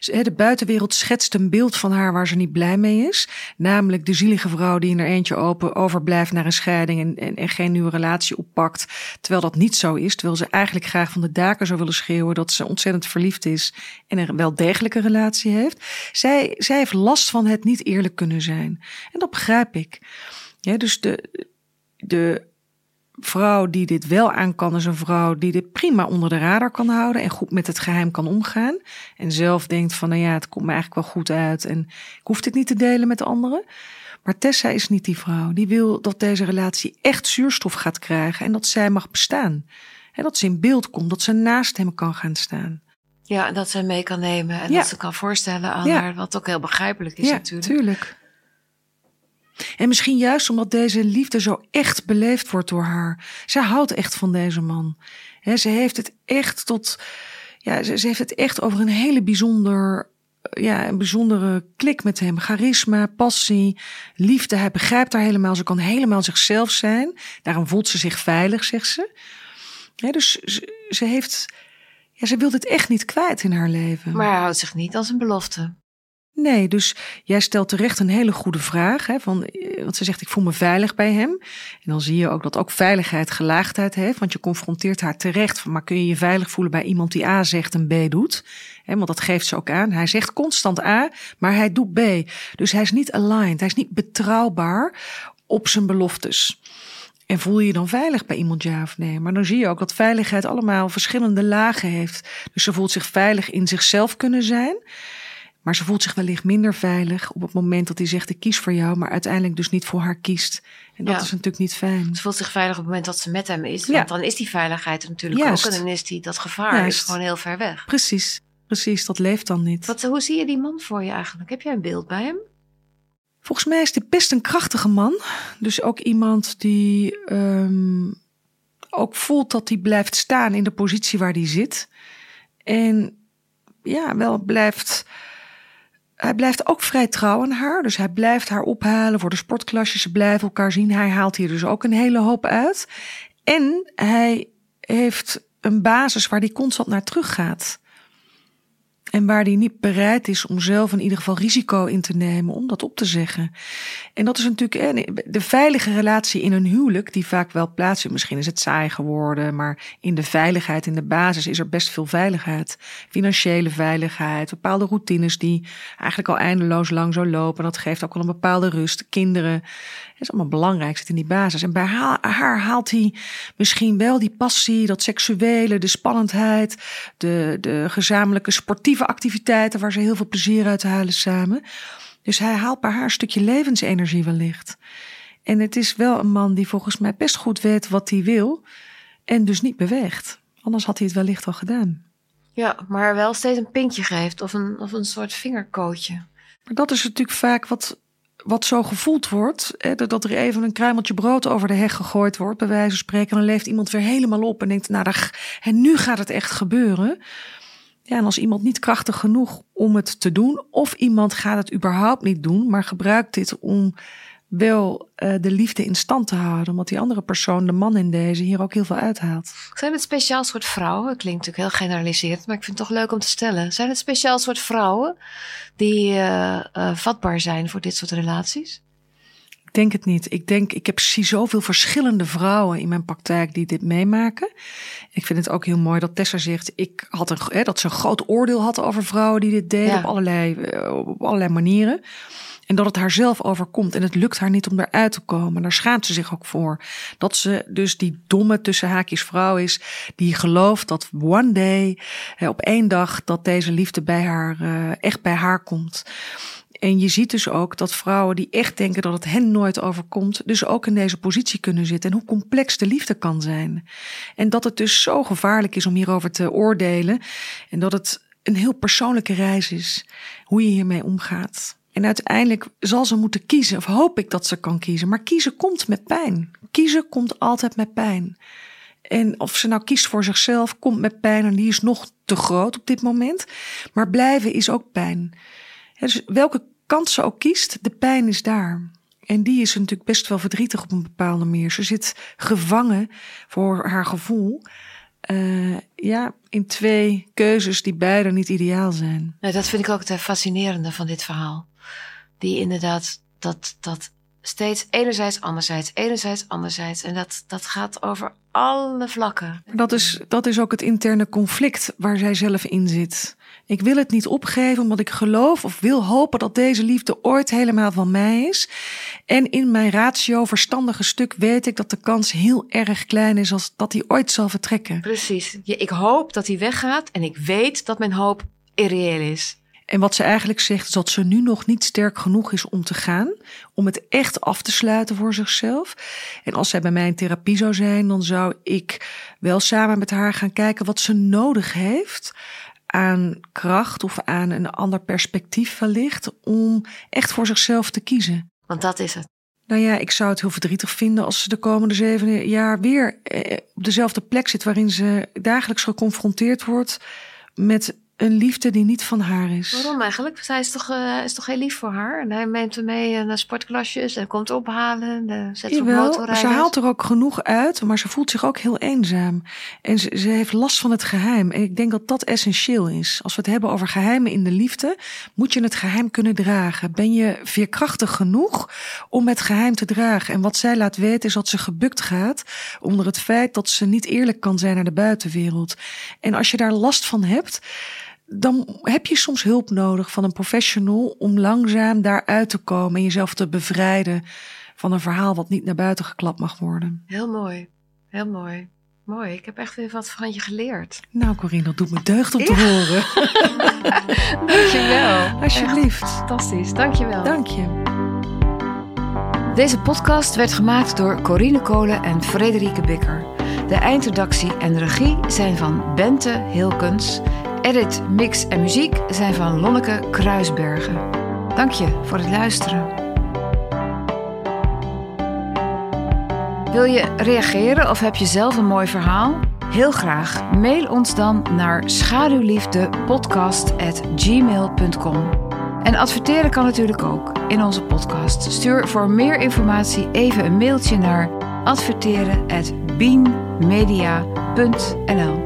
De buitenwereld schetst een beeld van haar waar ze niet blij mee is. Namelijk de zielige vrouw die in er eentje open overblijft naar een scheiding en, en, en geen nieuwe relatie oppakt. Terwijl dat niet zo is. Terwijl ze eigenlijk graag van de daken zou willen schreeuwen dat ze ontzettend verliefd is en een wel degelijke relatie heeft. Zij, zij heeft last van het niet eerlijk kunnen zijn. En dat begrijp ik. Ja, dus de, de vrouw die dit wel aan kan, is een vrouw die dit prima onder de radar kan houden en goed met het geheim kan omgaan. En zelf denkt van, nou ja, het komt me eigenlijk wel goed uit en ik hoef dit niet te delen met anderen. Maar Tessa is niet die vrouw. Die wil dat deze relatie echt zuurstof gaat krijgen en dat zij mag bestaan. En dat ze in beeld komt, dat ze naast hem kan gaan staan.
Ja, en dat ze mee kan nemen en
Ja.
dat ze kan voorstellen aan
Ja.
haar, wat ook heel begrijpelijk is
ja,
natuurlijk.
tuurlijk. En misschien juist omdat deze liefde zo echt beleefd wordt door haar. Zij houdt echt van deze man. Ze heeft het echt tot. Ja, ze, heeft het echt over een hele bijzonder. Ja, een bijzondere klik met hem. Charisma, passie, liefde. Hij begrijpt haar helemaal. Ze kan helemaal zichzelf zijn. Daarom voelt ze zich veilig, zegt ze. Dus ze, ze heeft. Ja, ze wil dit echt niet kwijt in haar leven.
Maar hij houdt zich niet als een belofte.
Nee, dus jij stelt terecht een hele goede vraag. Hè, van, eh, want ze zegt, ik voel me veilig bij hem. En dan zie je ook dat ook veiligheid gelaagdheid heeft. Want je confronteert haar terecht van, maar kun je je veilig voelen bij iemand die A zegt en B doet? Hè, want dat geeft ze ook aan. Hij zegt constant A, maar hij doet B. Dus hij is niet aligned, hij is niet betrouwbaar op zijn beloftes. En voel je je dan veilig bij iemand, ja of nee? Maar dan zie je ook dat veiligheid allemaal verschillende lagen heeft. Dus ze voelt zich veilig in zichzelf kunnen zijn. Maar ze voelt zich wellicht minder veilig op het moment dat hij zegt: Ik kies voor jou, maar uiteindelijk dus niet voor haar kiest. En dat
Ja.
is natuurlijk niet fijn.
Ze voelt zich veilig op het moment dat ze met hem is.
Ja.
Want dan is die veiligheid er natuurlijk
Juist.
ook. En dan is die, dat gevaar
Juist.
is gewoon heel ver weg.
Precies, precies, dat leeft dan niet.
Wat, hoe zie je die man voor je eigenlijk? Heb jij een beeld bij hem?
Volgens mij is hij best een krachtige man. Dus ook iemand die ehm, ook voelt dat hij blijft staan in de positie waar hij zit. En ja, wel blijft. Hij blijft ook vrij trouw aan haar. Dus hij blijft haar ophalen voor de sportklasjes. Ze blijven elkaar zien. Hij haalt hier dus ook een hele hoop uit. En hij heeft een basis waar hij constant naar teruggaat. En waar hij niet bereid is om zelf in ieder geval risico in te nemen om dat op te zeggen. En dat is natuurlijk de veilige relatie in een huwelijk, die vaak wel plaatsvindt. Misschien is het saai geworden, maar in de veiligheid, in de basis, is er best veel veiligheid. Financiële veiligheid, bepaalde routines die eigenlijk al eindeloos lang zo lopen. Dat geeft ook wel een bepaalde rust. Kinderen, dat is allemaal belangrijk, zit in die basis. En bij haar, haar haalt hij misschien wel die passie, dat seksuele, de spannendheid, de, de gezamenlijke sportieve activiteiten waar ze heel veel plezier uit halen samen. Dus hij haalt bij haar een stukje levensenergie wellicht. En het is wel een man die volgens mij best goed weet wat hij wil en dus niet beweegt. Anders had hij het wellicht al gedaan.
Ja, maar wel steeds een pintje geeft of een, of een soort vingerkootje.
Maar dat is natuurlijk vaak wat, wat zo gevoeld wordt. Hè, dat er even een kruimeltje brood over de heg gegooid wordt, bij wijze van spreken. En dan leeft iemand weer helemaal op en denkt, nou, daar, en nu gaat het echt gebeuren. Ja, en als iemand niet krachtig genoeg om het te doen, of iemand gaat het überhaupt niet doen, maar gebruikt dit om wel uh, de liefde in stand te houden, omdat die andere persoon, de man in deze, hier ook heel veel uithaalt.
Zijn het speciaal soort vrouwen? Het klinkt natuurlijk heel generaliserend, maar ik vind het toch leuk om te stellen. Zijn het speciaal soort vrouwen die uh, uh, vatbaar zijn voor dit soort relaties?
Ik denk het niet. Ik denk, ik heb zie zoveel verschillende vrouwen in mijn praktijk die dit meemaken. Ik vind het ook heel mooi dat Tessa zegt, ik had een, hè, dat ze een groot oordeel had over vrouwen die dit deden ja. op, allerlei, op allerlei manieren. En dat het haar zelf overkomt. En het lukt haar niet om eruit te komen. Daar schaamt ze zich ook voor. Dat ze dus die domme tussen haakjes vrouw is. Die gelooft dat one day, op één dag, dat deze liefde bij haar, uh, echt bij haar komt. En je ziet dus ook dat vrouwen die echt denken dat het hen nooit overkomt, dus ook in deze positie kunnen zitten. En hoe complex de liefde kan zijn. En dat het dus zo gevaarlijk is om hierover te oordelen. En dat het een heel persoonlijke reis is. Hoe je hiermee omgaat. En uiteindelijk zal ze moeten kiezen, of hoop ik dat ze kan kiezen. Maar kiezen komt met pijn. Kiezen komt altijd met pijn. En of ze nou kiest voor zichzelf, komt met pijn en die is nog te groot op dit moment. Maar blijven is ook pijn. Dus welke kant ze ook kiest, de pijn is daar. En die is natuurlijk best wel verdrietig op een bepaalde manier. Ze zit gevangen voor haar gevoel. Uh, ja, in twee keuzes die beide niet ideaal zijn.
Dat vind ik ook het fascinerende van dit verhaal. Die inderdaad, dat, dat steeds enerzijds, anderzijds, enerzijds, anderzijds. En dat, dat gaat over alle vlakken.
Dat is, dat is ook het interne conflict waar zij zelf in zit. Ik wil het niet opgeven omdat ik geloof of wil hopen dat deze liefde ooit helemaal van mij is. En in mijn ratio verstandige stuk weet ik dat de kans heel erg klein is als dat hij ooit zal vertrekken.
Precies. Ik hoop dat hij weggaat en ik weet dat mijn hoop irreëel is.
En wat ze eigenlijk zegt is dat ze nu nog niet sterk genoeg is om te gaan, om het echt af te sluiten voor zichzelf. En als zij bij mij in therapie zou zijn, dan zou ik wel samen met haar gaan kijken wat ze nodig heeft aan kracht of aan een ander perspectief wellicht om echt voor zichzelf te kiezen.
Want dat is het.
Nou ja, ik zou het heel verdrietig vinden als ze de komende zeven jaar weer eh, op dezelfde plek zit waarin ze dagelijks geconfronteerd wordt met een liefde die niet van haar is.
Waarom eigenlijk? Zij is toch, uh, is toch heel lief voor haar? En hij neemt haar mee naar sportklasjes en komt ophalen. En zet
Jawel,
op
ze haalt er ook genoeg uit, maar ze voelt zich ook heel eenzaam. En ze, ze, heeft last van het geheim. En ik denk dat dat essentieel is. Als we het hebben over geheimen in de liefde, moet je het geheim kunnen dragen. Ben je veerkrachtig genoeg om het geheim te dragen? En wat zij laat weten is dat ze gebukt gaat onder het feit dat ze niet eerlijk kan zijn naar de buitenwereld. En als je daar last van hebt, dan heb je soms hulp nodig van een professional om langzaam daaruit te komen en jezelf te bevrijden van een verhaal wat niet naar buiten geklapt mag worden.
Heel mooi, heel mooi. Mooi, ik heb echt weer wat van je geleerd.
Nou, Corine, dat doet me deugd om te ja. horen.
Dankjewel.
Alsjeblieft.
Echt fantastisch, dankjewel.
Dank je.
Deze podcast werd gemaakt door Corine Kolen en Frederike Bikker. De eindredactie en regie zijn van Bente Hilkens Edit, mix en muziek zijn van Lonneke Kruisbergen. Dank je voor het luisteren. Wil je reageren of heb je zelf een mooi verhaal? Heel graag. Mail ons dan naar schaduwliefdepodcast.gmail.com En adverteren kan natuurlijk ook in onze podcast. Stuur voor meer informatie even een mailtje naar adverteren@beanmedia.nl.